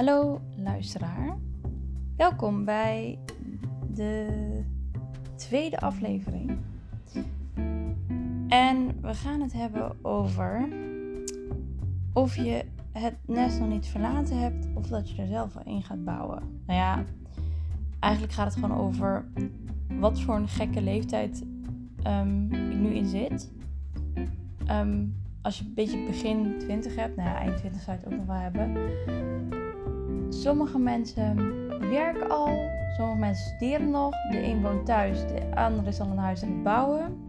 Hallo luisteraar, welkom bij de tweede aflevering. En we gaan het hebben over of je het nest nog niet verlaten hebt of dat je er zelf al in gaat bouwen. Nou ja, eigenlijk gaat het gewoon over wat voor een gekke leeftijd um, ik nu in zit. Ehm, als je een beetje begin 20 hebt, nou ja, eind 20 zou je het ook nog wel hebben. Sommige mensen werken al, sommige mensen studeren nog. De een woont thuis, de andere is al een huis aan het bouwen.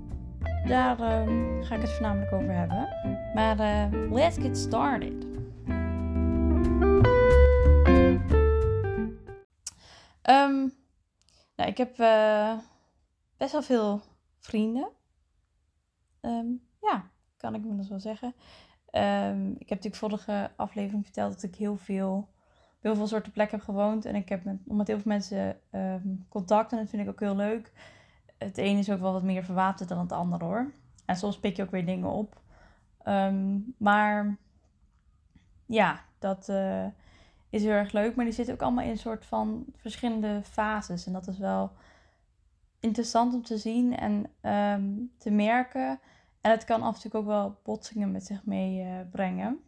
Daar ehm, ga ik het voornamelijk over hebben. Maar uh, let's get started. Um, nou, ik heb uh, best wel veel vrienden. Um, ja, kan ik me wel zeggen. Ik heb natuurlijk vorige aflevering verteld dat ik heel veel, heel veel soorten plekken heb gewoond. En ik heb met, met heel veel mensen um, contact en dat vind ik ook heel leuk. Het ene is ook wel wat meer verwaterd dan het andere hoor. En soms pik je ook weer dingen op. Um, maar ja, dat uh, is heel erg leuk. Maar die zitten ook allemaal in een soort van verschillende fases. En dat is wel interessant om te zien en te merken. En het kan af en toe ook wel botsingen met zich meebrengen.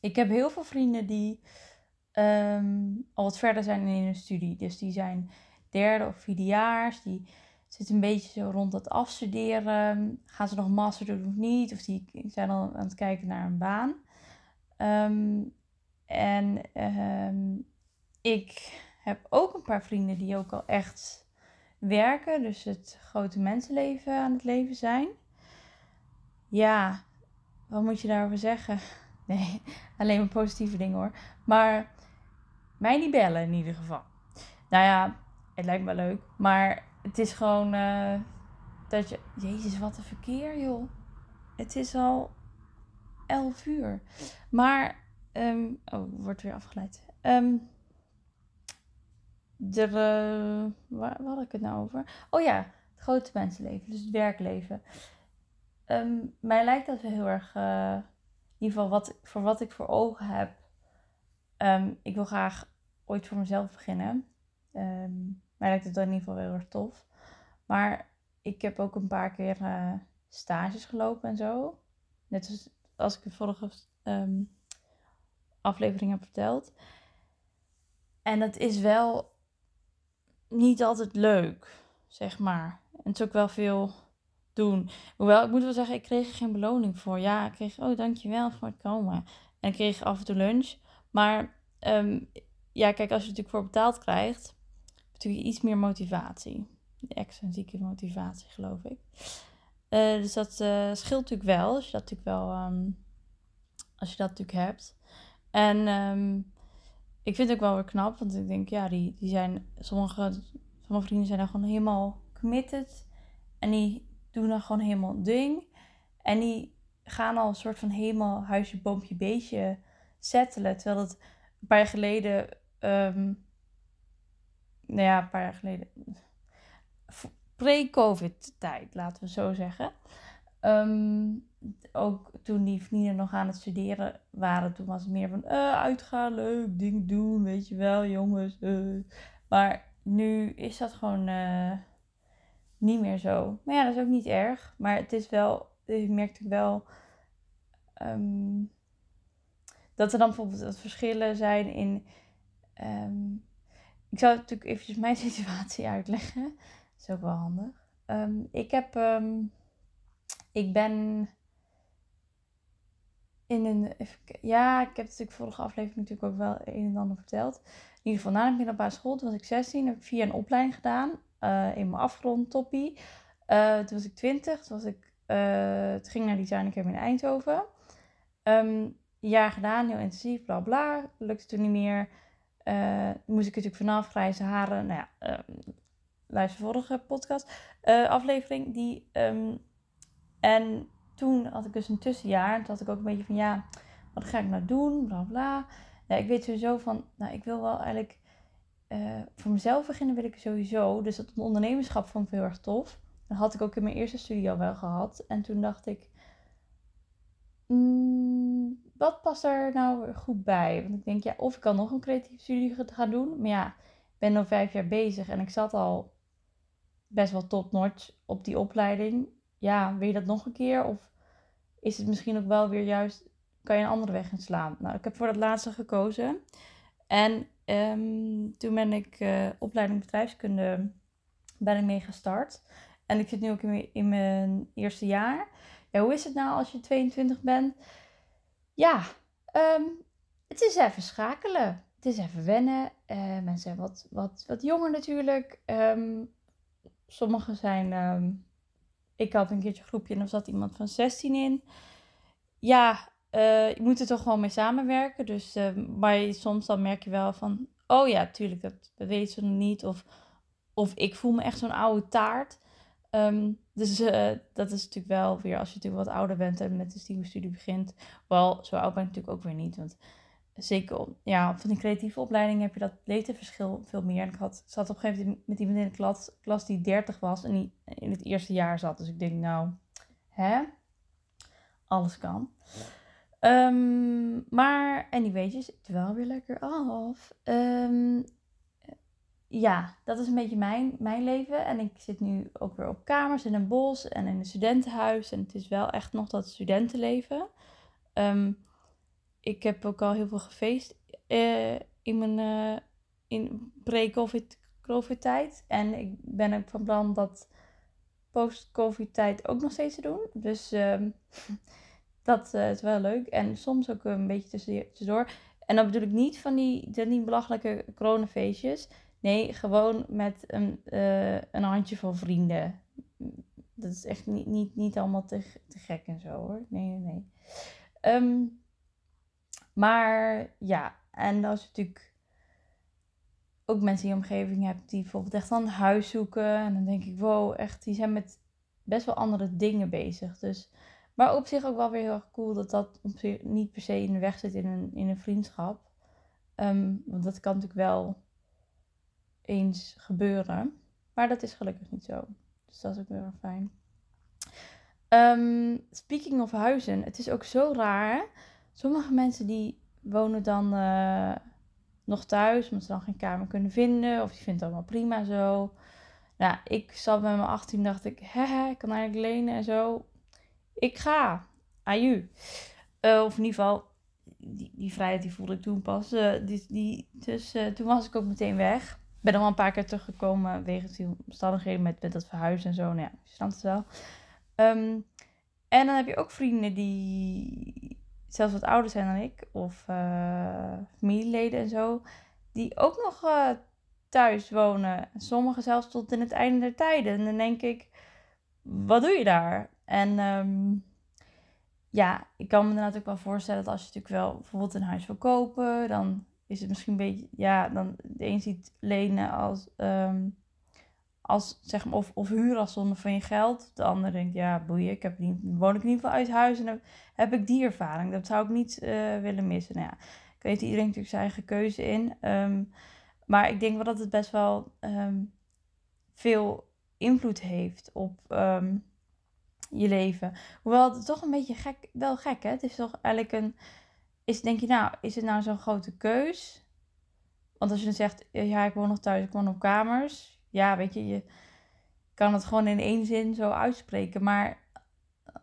ik heb heel veel vrienden die ehm, al wat verder zijn in hun studie. Dus die zijn derde of vierdejaars. Die zitten een beetje zo rond het afstuderen. Gaan ze nog master doen of niet? Of die zijn al aan het kijken naar een baan. Ehm, en ehm, ik heb ook een paar vrienden die ook al echt werken. Dus het grote mensenleven aan het leven zijn. Ja, wat moet je daarover zeggen? Nee, alleen maar positieve dingen hoor. Maar mij niet bellen in ieder geval. Nou ja, het lijkt me leuk. Maar het is gewoon uh, dat je... Jezus, wat een verkeer joh. Het is al 11 uur. Maar... Um, oh, wordt weer afgeleid. Um, er, uh, waar, had ik het nou over? Oh ja, het grote mensenleven. Dus het werkleven. Um, mij lijkt dat heel erg, uh, in ieder geval wat, voor wat ik voor ogen heb. Ik wil graag ooit voor mezelf beginnen. Um, mij lijkt het dan in ieder geval heel erg tof. Maar ik heb ook een paar keer uh, stages gelopen en zo. Net als, ik de vorige aflevering heb verteld. En het is wel niet altijd leuk, zeg maar. En het is ook wel veel doen. Hoewel, ik moet wel zeggen, ik kreeg er geen beloning voor. Ja, ik kreeg, oh dankjewel voor het komen. En ik kreeg af en toe lunch. Maar um, ja, kijk, als je natuurlijk voor betaald krijgt, heb je iets meer motivatie. De extrinsieke motivatie, geloof ik. Uh, dus dat uh, scheelt natuurlijk wel, als je dat natuurlijk wel, um, als je dat natuurlijk hebt. En um, ik vind het ook wel weer knap, want ik denk, ja, die, die zijn, sommige, sommige vrienden zijn daar gewoon helemaal committed. En die doen dan gewoon helemaal ding. En die gaan al een soort van helemaal huisje, boompje, beestje settelen. Terwijl het een paar jaar geleden, um, nou ja, een paar jaar geleden, pre-COVID tijd, laten we zo zeggen. Um, ook toen die vrienden nog aan het studeren waren, toen was het meer van uh, uitgaan, leuk, ding doen, weet je wel, jongens. Uh. Maar nu is dat gewoon. Uh, niet meer zo. Maar ja, dat is ook niet erg. Maar het is wel, ik merkte wel um, dat er dan bijvoorbeeld verschillen zijn in. Um, ik zou natuurlijk eventjes mijn situatie uitleggen. Dat is ook wel handig. Um, ik heb, ik ben in een, ja, ik heb natuurlijk vorige aflevering natuurlijk ook wel een en ander verteld. In ieder geval na de middelbare school, toen was ik 16, heb ik via een opleiding gedaan uh, in mijn afgrond toppie. Uh, toen was ik 20, toen, was ik, uh, ging naar Design Academy in Eindhoven. Jaar gedaan, heel intensief, bla bla. Lukte toen niet meer. Moest ik natuurlijk vanaf, grijze haren. Nou ja, um, luister vorige podcast, aflevering. Die, um, en toen had ik dus een tussenjaar. Toen had ik ook een beetje van, ja, wat ga ik nou doen? Bla bla. Ja, ik weet sowieso van, nou, ik wil wel eigenlijk uh, voor mezelf beginnen wil ik sowieso. Dus dat ondernemerschap vond ik heel erg tof. Dat had ik ook in mijn eerste studie al wel gehad. En toen dacht ik, mm, wat past er nou goed bij? Want ik denk, ja, of ik kan nog een creatieve studie gaan doen. Maar ja, ik ben al vijf jaar bezig en ik zat al best wel top-notch op die opleiding. Ja, wil je dat nog een keer? Of is het misschien ook wel weer juist, kan je een andere weg inslaan? Nou, ik heb voor dat laatste gekozen. En ehm, toen ben ik uh, opleiding bedrijfskunde ben ik mee gestart. En ik zit nu ook in, in mijn eerste jaar. Ja, hoe is het nou als je 22 bent? Ja, um, het is even schakelen. Het is even wennen. Uh, mensen zijn wat, wat, wat jonger natuurlijk. Um, sommigen zijn. Um, ik had een keertje een groepje en er zat iemand van 16 in. Ja, uh, je moet er toch gewoon mee samenwerken. Dus, uh, maar soms dan merk je wel van. Oh ja, tuurlijk, dat, dat weten ze nog niet. Of, of ik voel me echt zo'n oude taart. Um, dus uh, dat is natuurlijk wel weer als je natuurlijk wat ouder bent en met de studie begint. Wel, zo oud ben ik natuurlijk ook weer niet. Want zeker ja, van die creatieve opleiding heb je dat leeftijdverschil veel meer. Ik had, zat op een gegeven moment met iemand in de klas, klas die 30 was en die in het eerste jaar zat. Dus ik denk, nou, hè? Alles kan. Um, maar, en die weet je, zit wel weer lekker af. Um, ja, dat is een beetje mijn, mijn leven. En ik zit nu ook weer op kamers in een bos en in een studentenhuis. En het is wel echt nog dat studentenleven. Um, ik heb ook al heel veel gefeest uh, in mijn uh, in pre-covid tijd. En ik ben ook van plan dat post-covid tijd ook nog steeds te doen. Dus um, dat uh, is wel leuk. En soms ook een beetje tussendoor. En dan bedoel ik niet van die, belachelijke coronafeestjes. Nee, gewoon met een, uh, een handjevol vrienden. Dat is echt niet, niet, niet allemaal te, te gek en zo hoor. Nee, nee, nee. Um, maar ja, en als je natuurlijk ook mensen in je omgeving hebt die bijvoorbeeld echt een huis zoeken. En dan denk ik, wow, echt, die zijn met best wel andere dingen bezig. Dus, maar op zich ook wel weer heel erg cool dat dat op zich niet per se in de weg zit in een, in een vriendschap. Um, want dat kan natuurlijk wel eens gebeuren. Maar dat is gelukkig niet zo. Dus dat is ook erg fijn. Um, speaking of huizen, het is ook zo raar. Sommige mensen die wonen dan uh, nog thuis, omdat ze dan geen kamer kunnen vinden. Of die vinden het allemaal prima zo. Nou, ik zat met mijn 18, dacht ik, hè, ik kan eigenlijk lenen en zo. Ik ga. Aju. Uh, of in ieder geval, die, die vrijheid die voelde ik toen pas. Die, die, dus toen was ik ook meteen weg ben wel een paar keer teruggekomen wegens die omstandigheden met, met dat verhuizen en zo. Nou ja, je snapt het wel. Um, en dan heb je ook vrienden die zelfs wat ouder zijn dan ik, of uh, familieleden en zo, die ook nog uh, thuis wonen. Sommigen zelfs tot in het einde der tijden. En dan denk ik, wat doe je daar? En um, ja, ik kan me natuurlijk wel voorstellen dat als je natuurlijk wel bijvoorbeeld een huis wil kopen, dan is het misschien een beetje, ja, dan de een ziet lenen als, um, als zeg maar, of, of huur als zonde van je geld. De ander denkt, ja, boeien, ik heb niet, woon ik in ieder geval uit huis en heb, heb ik die ervaring. Dat zou ik niet uh, willen missen. Nou ja, ik weet iedereen natuurlijk zijn eigen keuze in. Um, maar ik denk wel dat het best wel um, veel invloed heeft op je leven. Hoewel het toch een beetje gek, wel gek, hè? Het is toch eigenlijk een is, denk je, nou, is het nou zo'n grote keus? Want als je dan zegt, ja, ik woon nog thuis, ik woon op kamers. Ja, weet je, je kan het gewoon in één zin zo uitspreken. Maar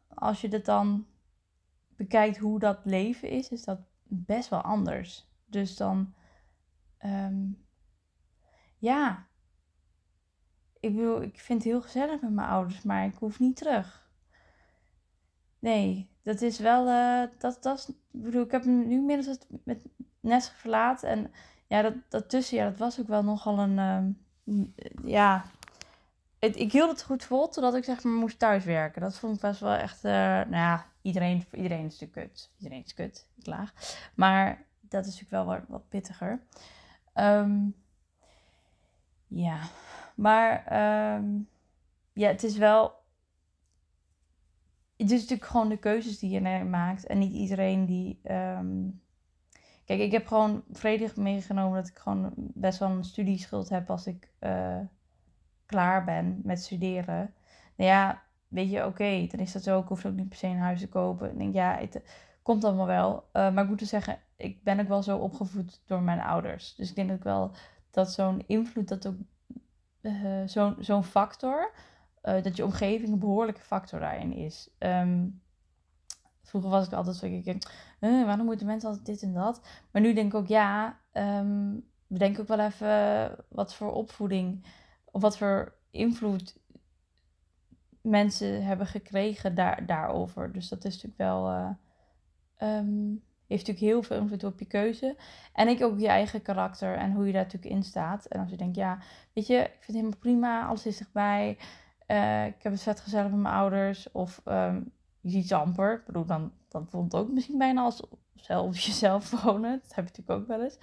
als je het dan bekijkt hoe dat leven is, is dat best wel anders. Dus dan, um, ja, ik bedoel, ik vind het heel gezellig met mijn ouders, maar ik hoef niet terug. Nee, dat is wel, uh, dat, dat ik bedoel, ik heb nu inmiddels het met Nes verlaten. En ja, dat, dat tussenjaar, dat was ook wel nogal een, uh, ja, het, ik hield het goed vol totdat ik zeg maar moest thuiswerken. Dat vond ik best wel echt, uh, nou ja, iedereen, iedereen is natuurlijk kut. Iedereen is kut, klaar. Maar dat is natuurlijk wel wat, pittiger. Um, ja, maar um, ja, het is wel het is natuurlijk gewoon de keuzes die je maakt. En niet iedereen die. Um... Kijk, ik heb gewoon vredig meegenomen dat ik gewoon best wel een studieschuld heb als ik uh, klaar ben met studeren. Nou ja, weet je, oké, dan is dat zo. Ik hoef ook niet per se een huis te kopen. Ik denk, ja, het komt allemaal wel. Eh, maar ik moet dus zeggen, ik ben ook wel zo opgevoed door mijn ouders. Dus ik denk ook wel dat zo'n invloed, dat ook uh, zo'n zo'n factor, uh, dat je omgeving een behoorlijke factor daarin is. Um, vroeger was ik altijd zo, ik denk, waarom moeten mensen altijd dit en dat? Maar nu denk ik ook, ja, um, bedenk ook wel even wat voor opvoeding of wat voor invloed mensen hebben gekregen daar, daarover. Dus dat is natuurlijk wel. Uh, um, heeft natuurlijk heel veel invloed op je keuze. En ik ook je eigen karakter en hoe je daar natuurlijk in staat. En als je denkt, ja, weet je, ik vind het helemaal prima, alles is dichtbij. Uh, ik heb het vet gezellig met mijn ouders. Of um, je ziet ze amper. Ik bedoel, dan, dan het ook misschien bijna als zelf jezelf wonen. Dat heb je natuurlijk ook wel eens.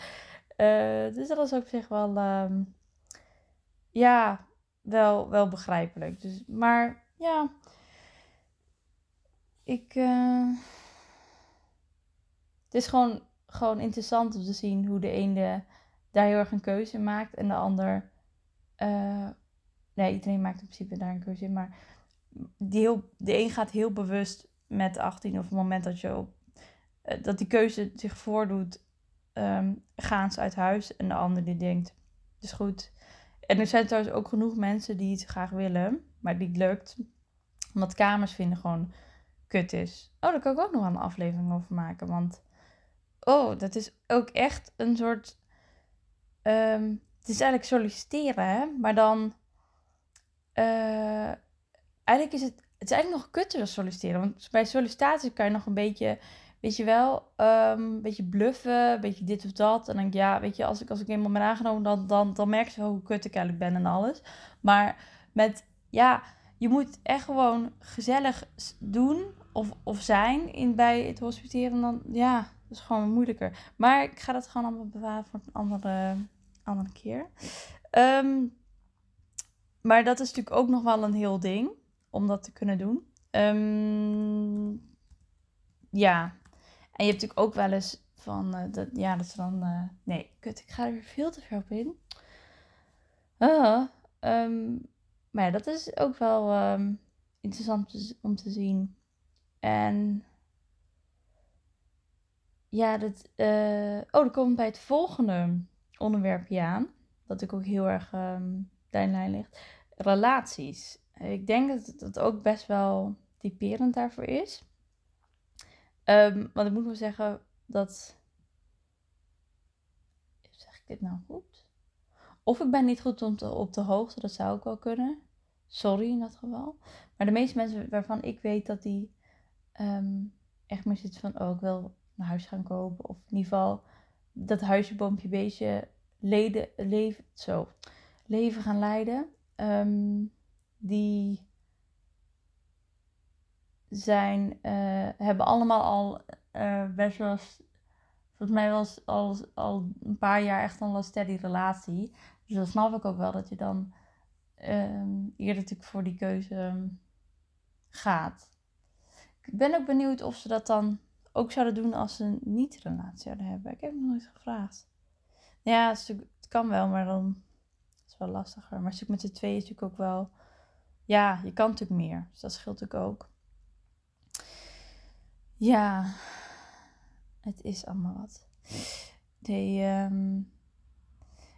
Uh, dus dat is op zich wel, um, ja, wel, wel begrijpelijk. Dus, maar ja, ik. Uh, het is gewoon, gewoon interessant om te zien hoe de ene daar heel erg een keuze maakt en de ander. Nee, iedereen maakt in principe daar een keuze in, maar die heel, de een gaat heel bewust met 18 of het moment dat je op, uh, dat die keuze zich voordoet, um, gaan ze uit huis. En de ander die denkt, is goed. En er zijn trouwens ook genoeg mensen die het graag willen, maar die het lukt. Omdat kamers vinden gewoon kut is. Oh, daar kan ik ook nog een aflevering over maken. Want, oh, dat is ook echt een soort... Um, het is eigenlijk solliciteren, hè? Maar dan... Uh, eigenlijk is het... Het is eigenlijk nog kutter dan solliciteren. Want bij sollicitatie kan je nog een beetje... Weet je wel, um, een beetje bluffen, een beetje dit of dat. En dan denk ik, ja, weet je, als ik, als ik eenmaal ben aangenomen, dan, dan, dan merk je wel hoe kut ik eigenlijk ben en alles. Maar met, ja, je moet echt gewoon gezellig doen of, of zijn in, bij het hospiteren. Dan, ja, dat is gewoon moeilijker. Maar ik ga dat gewoon allemaal bewaren voor een andere, andere keer. Um, maar dat is natuurlijk ook nog wel een heel ding om dat te kunnen doen. Um, ja, en je hebt natuurlijk ook wel eens van, uh, dat, ja, dat ze dan, uh, nee, kut, ik ga er weer veel te ver op in. Uh, um, maar dat is ook wel um, interessant om te zien. En ja, dat, uh, oh, dan komen bij het volgende onderwerpje aan. Dat ik ook heel erg um, lijn ligt. Relaties. Ik denk dat het ook best wel typerend daarvoor is. Um, want ik moet wel zeggen dat. Zeg ik dit nou goed? Of ik ben niet goed de, op de hoogte, dat zou ook wel kunnen. Sorry in dat geval. Maar de meeste mensen waarvan ik weet dat die um, echt meer zitten van, oh, ik wil een huis gaan kopen. Of in ieder geval dat huisje, boompje, beestje leden, leven, zo, leven gaan leiden. Um, die zijn, uh, hebben allemaal al uh, best wel, volgens mij was al, al een paar jaar echt al een steady relatie. Dus dan snap ik ook wel dat je dan um, eerder natuurlijk voor die keuze gaat. Ik ben ook benieuwd of ze dat dan ook zouden doen als ze niet relatie zouden hebben. Ik heb nog nooit gevraagd. Ja, het kan wel, maar dan wel lastiger. Maar met z'n tweeën is natuurlijk ook wel... Ja, je kan natuurlijk meer. Dus dat scheelt natuurlijk ook. Ja, het is allemaal wat. Nee, um...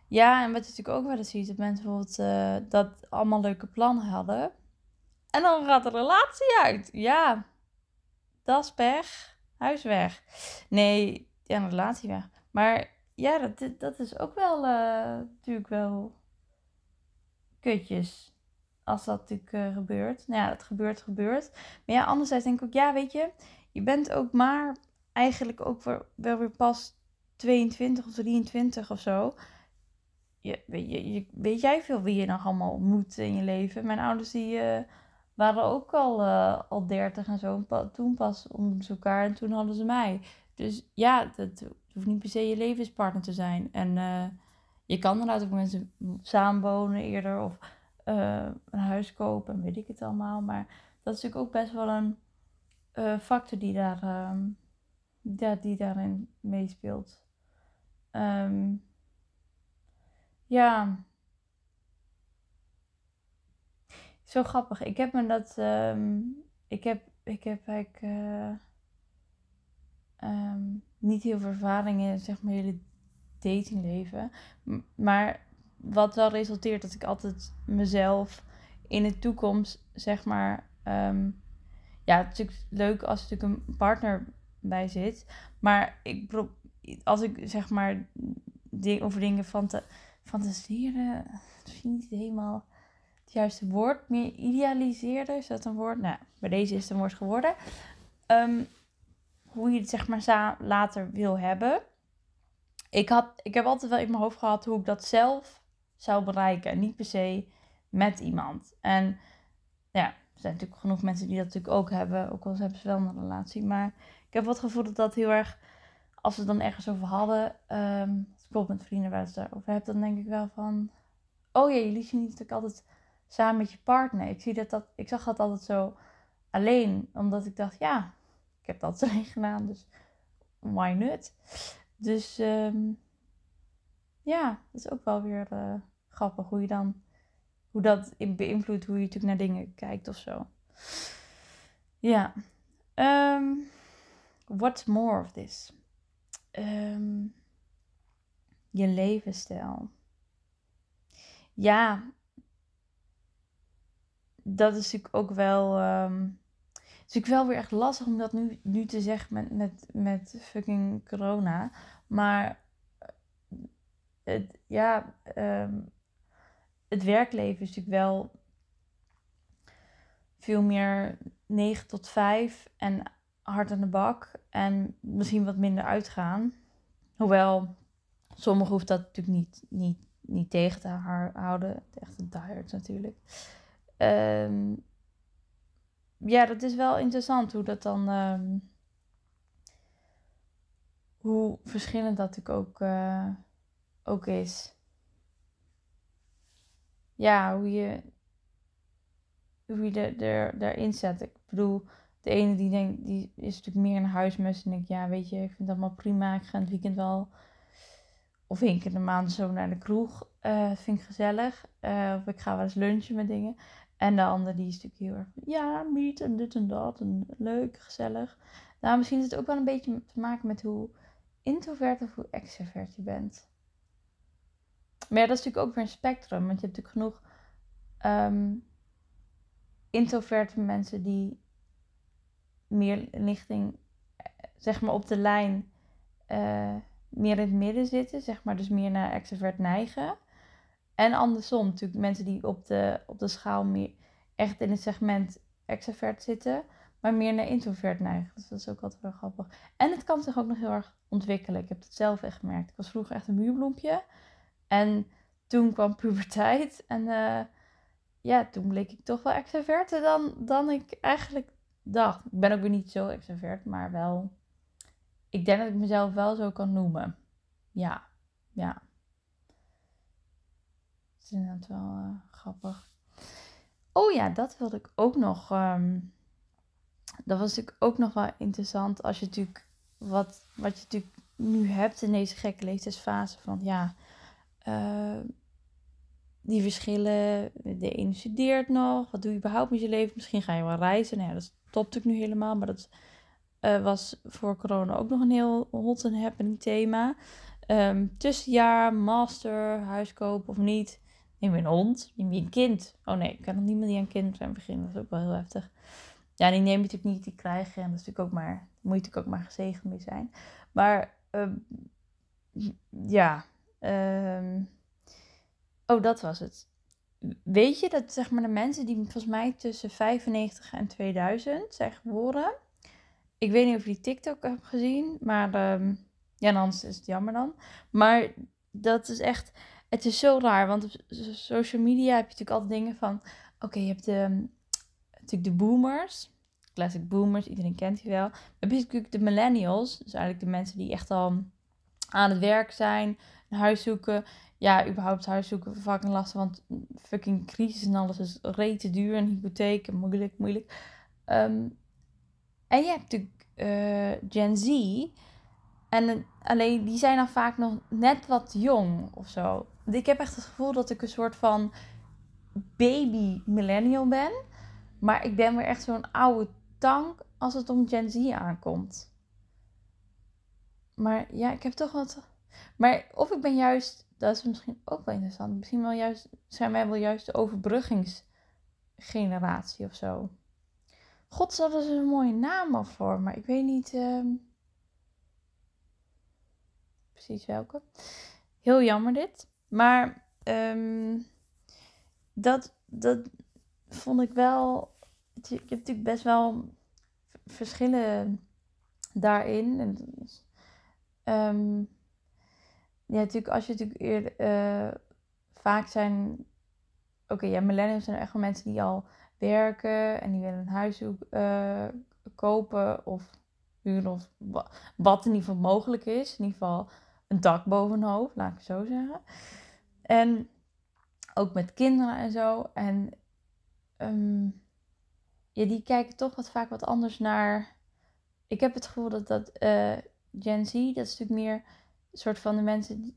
Ja, en wat je natuurlijk ook wel eens ziet, dat mensen bijvoorbeeld uh, dat allemaal leuke plannen hadden. En dan gaat de relatie uit. Ja, dat is pech. Huis weg. Nee, ja, een relatie weg. Maar ja, dat, dat is ook wel uh, natuurlijk wel kutjes. Als dat natuurlijk uh, gebeurt. Nou ja, dat gebeurt, gebeurt. Maar ja, anderzijds denk ik ook, ja, weet je, je bent ook maar eigenlijk ook wel, weer pas 22 of 23 of zo. Je, je, weet jij veel wie je nog allemaal ontmoet in je leven? Mijn ouders die uh, waren ook al, uh, al 30 en zo. Toen pas ontmoetten ze elkaar en toen hadden ze mij. Dus ja, dat hoeft niet per se je levenspartner te zijn. En je kan inderdaad ook mensen samenwonen eerder of een huis kopen en weet ik het allemaal. Maar dat is natuurlijk ook best wel een factor die, daar, um, die, daarin meespeelt. Um, ja. Zo grappig. Ik heb me dat. Um, ik heb. Ik heb eigenlijk. Uh, niet heel veel ervaring in zeg maar hele datingleven. Maar wat wel resulteert dat ik altijd mezelf in de toekomst, zeg maar. Um, ja, het is natuurlijk leuk als er natuurlijk een partner bij zit. Maar ik als ik zeg maar over dingen fanta fantaseren, misschien niet helemaal het juiste woord. Meer idealiseren, is dat een woord? Nou, bij deze is het een woord geworden. Um, hoe je het zeg maar later wil hebben. Ik, had, ik heb altijd wel in mijn hoofd gehad hoe ik dat zelf zou bereiken. Niet per se met iemand. En ja, er zijn natuurlijk genoeg mensen die dat natuurlijk ook hebben. Ook al hebben ze wel een relatie. Maar ik heb wat gevoel dat dat heel erg... Als we het dan ergens over hadden... Um, als ik met vrienden waar het daarover heb, dan denk ik wel van... Oh ja, jullie zien natuurlijk altijd samen met je partner. Ik, zie dat, dat, ik zag dat altijd zo alleen. Omdat ik dacht, ja, ik heb dat alleen gedaan. Dus why not? Dus um, ja, dat is ook wel weer uh, grappig hoe je dan hoe dat beïnvloedt hoe je natuurlijk naar dingen kijkt of zo. Ja. Um, what's more of this? Um, je levensstijl. Ja, dat is natuurlijk ook wel. Is natuurlijk wel weer echt lastig om dat nu, nu te zeggen met, met, met fucking corona. Maar het, ja, um, het werkleven is natuurlijk wel veel meer 9 tot 5 en hard aan de bak en misschien wat minder uitgaan. Hoewel, sommigen hoeft dat natuurlijk niet, niet, niet tegen te houden. Echt een tired natuurlijk. Um, ja, dat is wel interessant hoe dat dan. Um, hoe verschillend dat ook, uh, ook is ja, hoe je, hoe je er, er, daarin zet. Ik bedoel, de ene die denkt, die is natuurlijk meer een huismus. En ik, ja, weet je, ik vind dat allemaal prima. Ik ga het weekend wel, of één keer in de maand zo naar de kroeg. Uh, vind ik gezellig. Uh, of ik ga wel eens lunchen met dingen. En de andere die is natuurlijk heel erg, ja, meet en dit en dat. En leuk, gezellig. Nou, misschien is het ook wel een beetje te maken met hoe introvert of hoe extrovert je bent. Maar ja, dat is natuurlijk ook weer een spectrum. Want je hebt natuurlijk genoeg um, introverte mensen die meer richting, zeg maar op de lijn, uh, meer in het midden zitten. Zeg maar dus meer naar extrovert neigen. En andersom natuurlijk mensen die op de, op de schaal meer echt in het segment extrovert zitten. Maar meer naar introvert neigen. Dus dat is ook altijd wel grappig. En het kan zich ook nog heel erg ontwikkelen. Ik heb het zelf echt gemerkt. Ik was vroeger echt een muurbloempje. En toen kwam puberteit. En uh, ja, toen bleek ik toch wel extroverter dan, dan ik eigenlijk dacht. Ik ben ook weer niet zo extrovert, maar wel. Ik denk dat ik mezelf wel zo kan noemen. Ja, ja. Is inderdaad wel uh, grappig. Oh ja, dat wilde ik ook nog. Um, dat was natuurlijk ook nog wel interessant als je natuurlijk wat, wat je natuurlijk nu hebt in deze gekke leeftijdsfase van ja, uh, die verschillen. De ene studeert nog. Wat doe je überhaupt met je leven? Misschien ga je wel reizen. Nou ja, dat stopt natuurlijk nu helemaal. Maar dat uh, was voor corona ook nog een heel hot en happening thema. Um, tussenjaar, master, huis kopen of niet. Je een hond? Neem je een kind? Oh nee, ik kan nog niemand die aan kinderen beginnen. Dat is ook wel heel heftig. Ja, die neem je natuurlijk niet, die krijgen. En dat is natuurlijk ook maar, moet je natuurlijk ook maar gezegend mee zijn. Maar um, ja, um, Oh, dat was het. Weet je dat zeg maar de mensen die volgens mij tussen 95 en 2000 zijn geboren. Ik weet niet of je die TikTok hebt gezien, maar um, ja, anders is het jammer dan. Maar dat is echt, het is zo raar, want op social media heb je natuurlijk altijd dingen van, oké, je hebt de, natuurlijk de boomers, classic boomers, iedereen kent die wel. Dan heb je natuurlijk de millennials, dus eigenlijk de mensen die echt al aan het werk zijn, een huis zoeken ja, überhaupt huis zoeken fucking lastig. Want fucking crisis en alles is rete duur. En hypotheek moeilijk, moeilijk. Um, en je hebt natuurlijk uh, Gen Z. En alleen die zijn dan vaak nog net wat jong of zo. Ik heb echt het gevoel dat ik een soort van baby millennial ben. Maar ik ben weer echt zo'n oude tank als het om Gen Z aankomt. maar ja, ik heb toch wat. Maar of ik ben juist, dat is misschien ook wel interessant. Misschien wel juist, zijn wij wel juist de overbruggingsgeneratie of zo. God, dat is een mooie naam al voor, maar ik weet niet ehm, precies welke. Heel jammer dit. Maar um, dat, dat vond ik wel. Je hebt natuurlijk best wel verschillen daarin. En, um, ja, natuurlijk, als je natuurlijk eerder. Uh, vaak zijn. Oké, ja, millennials zijn echt wel mensen die al werken en die willen een huis uh, kopen of huren of wat in ieder geval mogelijk is. In ieder geval een dak boven hoofd, laat ik het zo zeggen. En ook met kinderen en zo. En um, ja, die kijken toch wat vaak wat anders naar. Ik heb het gevoel dat dat uh, Gen Z, dat is natuurlijk meer soort van de mensen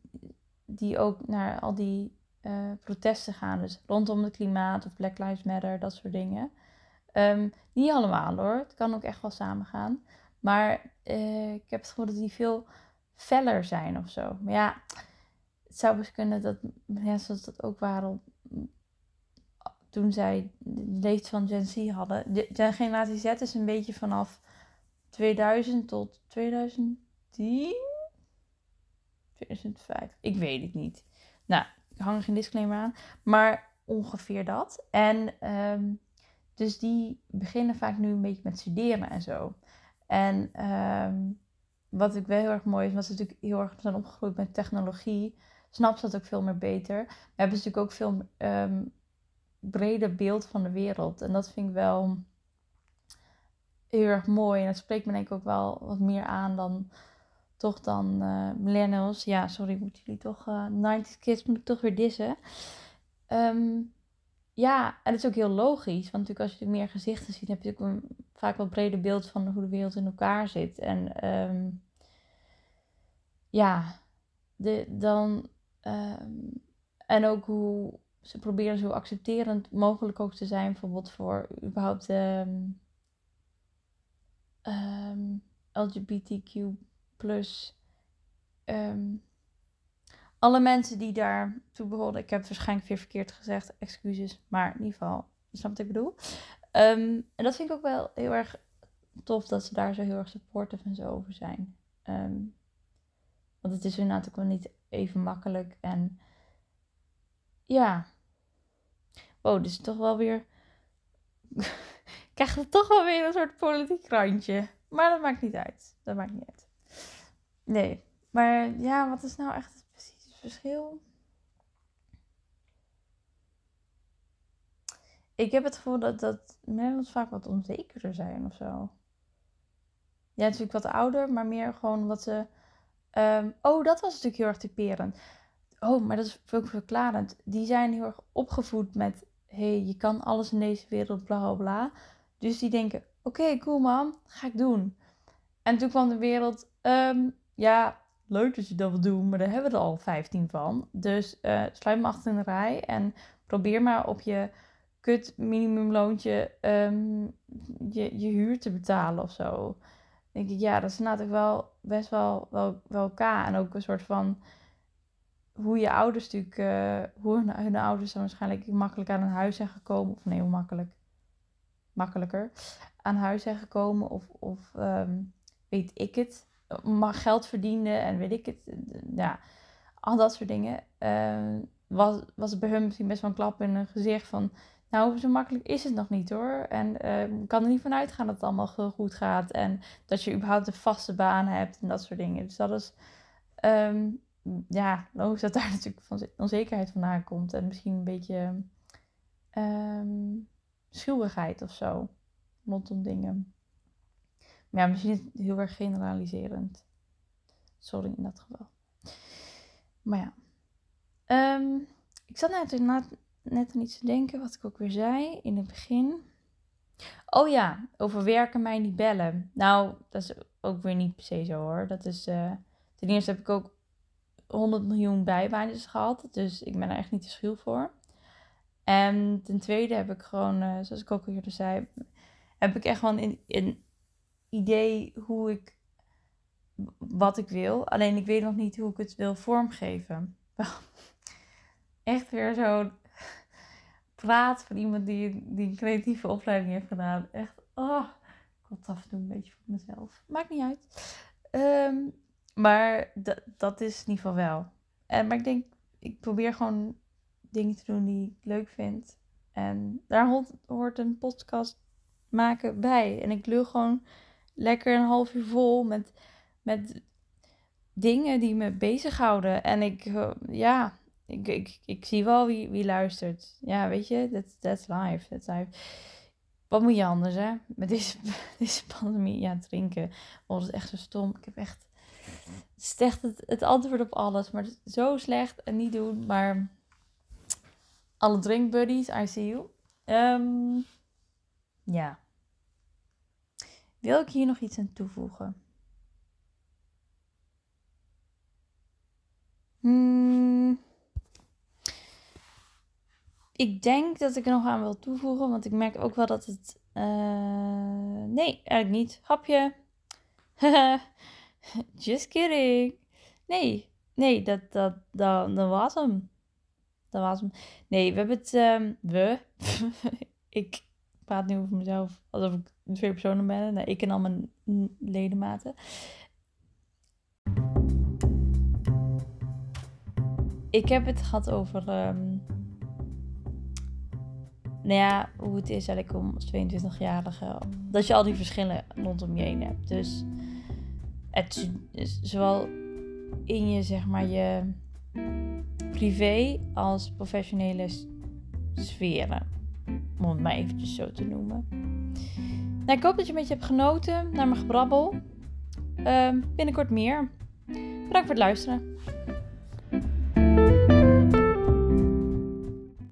die, ook naar al die uh, protesten gaan. Dus rondom het klimaat of Black Lives Matter, dat soort dingen. Um, niet allemaal hoor, het kan ook echt wel samengaan. Maar uh, ik heb het gevoel dat die veel feller zijn of zo. Maar ja, het zou best kunnen dat mensen dat ook waren toen zij de leeftijd van Gen Z hadden. De, de, generatie Z is een beetje vanaf 2000 tot 2010? 2005? Ik weet het niet. Nou, ik hang er geen disclaimer aan. Maar ongeveer dat. En um, dus die beginnen vaak nu een beetje met studeren en zo. En um, wat ik wel heel erg mooi is, was natuurlijk heel erg zijn opgegroeid met technologie, snap ze dat ook veel meer beter. We hebben natuurlijk ook veel um, breder beeld van de wereld. En dat vind ik wel heel erg mooi. En dat spreekt me denk ik ook wel wat meer aan dan toch dan uh, millennials. Ja, sorry, moet jullie toch uh, eh, 90s kids moet toch weer dissen. Um, ja, en dat is ook heel logisch. Want natuurlijk als je meer gezichten ziet, heb je ook een, vaak wel breder beeld van hoe de wereld in elkaar zit. En um, ja, de, dan. Um, en ook hoe ze proberen zo accepterend mogelijk ook te zijn, bijvoorbeeld voor überhaupt um, LGBTQ plus alle mensen die daar toe behoren. Ik heb het waarschijnlijk weer verkeerd gezegd, excuses, maar in ieder geval, je snapt wat ik bedoel. en dat vind ik ook wel heel erg tof dat ze daar zo heel erg supportive en zo over zijn. want het is inderdaad ook wel niet even makkelijk en ja. Oh, dus toch wel weer. krijg het toch wel weer een soort politiek randje. Maar dat maakt niet uit. Dat maakt niet uit. Nee. Maar ja, wat is nou echt verschil? Ik heb het gevoel dat, dat mensen vaak wat onzekerder zijn of zo. Ja, natuurlijk wat ouder, maar meer gewoon wat ze. Um, oh, dat was natuurlijk heel erg typerend oh, maar dat is ook verklarend. Die zijn heel erg opgevoed met, hey, je kan alles in deze wereld, bla bla bla. Dus die denken, oké, cool man, ga ik doen. En toen kwam de wereld, um, ja, leuk dat je dat wil doen, maar daar hebben we er al 15 van. Dus uh, sluit me achter in de rij en probeer maar op je kut minimumloontje um, je, je huur te betalen of zo. Denk ik, ja, dat is natuurlijk wel best wel, wel, wel elkaar. En ook een soort van hoe je ouders natuurlijk, uh, hoe hun, hun, ouders dan waarschijnlijk makkelijk aan een huis zijn gekomen. Of nee, hoe makkelijk? Makkelijker. Aan huis zijn gekomen of, of um, weet ik het. Maar geld verdienen en weet ik het. Ja, al dat soort dingen. Uh, was, was het bij hun misschien best wel een klap in een gezicht van... Nou, zo makkelijk is het nog niet hoor. En uh, ik kan er niet van uitgaan dat het allemaal goed gaat. En dat je überhaupt een vaste baan hebt en dat soort dingen. Dus dat is... Um, ja, logisch dat daar natuurlijk van onzekerheid vandaan komt. En misschien een beetje um, schuldigheid of zo. Rondom dingen. Ja, misschien is het heel erg generaliserend. Sorry in dat geval. Maar ja. Um, ik zat net, net, aan iets te denken, wat ik ook weer zei in het begin. Oh ja, over werken mij niet bellen. Nou, dat is ook weer niet per se zo hoor. Dat is, uh, ten eerste heb ik ook 100 miljoen bijbaantjes gehad. Dus ik ben er echt niet te schuw voor. En ten tweede heb ik gewoon, uh, zoals ik ook eerder zei, heb ik echt een, een idee hoe ik wat ik wil. Alleen ik weet nog niet hoe ik het wil vormgeven. Echt weer zo'n praat van iemand die, die een creatieve opleiding heeft gedaan. Echt, oh, ik word af en toe een beetje voor mezelf. Maakt niet uit. Ehm, maar dat is in ieder geval wel. En, maar ik denk, ik probeer gewoon dingen te doen die ik leuk vind. En daar hoort, hoort een podcast maken bij. En ik lul gewoon lekker een half uur vol met, met dingen die me bezighouden. En ik, eh, ja, ik, ik, ik zie wel wie, wie luistert. Ja, weet je, that's, that's life. That's life. Wat moet je anders, hè? Met deze, deze pandemie, ja, drinken. Oh, dat is echt zo stom. Ik heb echt... Het is echt het, het antwoord op alles. Maar zo slecht en niet doen. Maar alle drinkbuddies, I see you. Um, ja. Wil ik hier nog iets aan toevoegen? Hmm. Ik denk dat ik er nog aan wil toevoegen, want ik merk ook wel dat het. Uh, nee, eigenlijk niet. Hapje. Just kidding. Nee, nee, dat, dat, dat, dat was hem. Dat was hem. Nee, we hebben het. Um, we. ik praat nu over mezelf alsof ik twee personen ben. Nee, ik en al mijn ledematen. Ik heb het gehad over. Um, nou ja, hoe het is eigenlijk om als 22-jarige. Dat je al die verschillen rondom je heen hebt. Dus het zowel in je, zeg maar, je privé als professionele sferen. Om het maar eventjes zo te noemen. Nou, ik hoop dat je een beetje hebt genoten naar mijn gebrabbel. Uh, binnenkort meer. Bedankt voor het luisteren.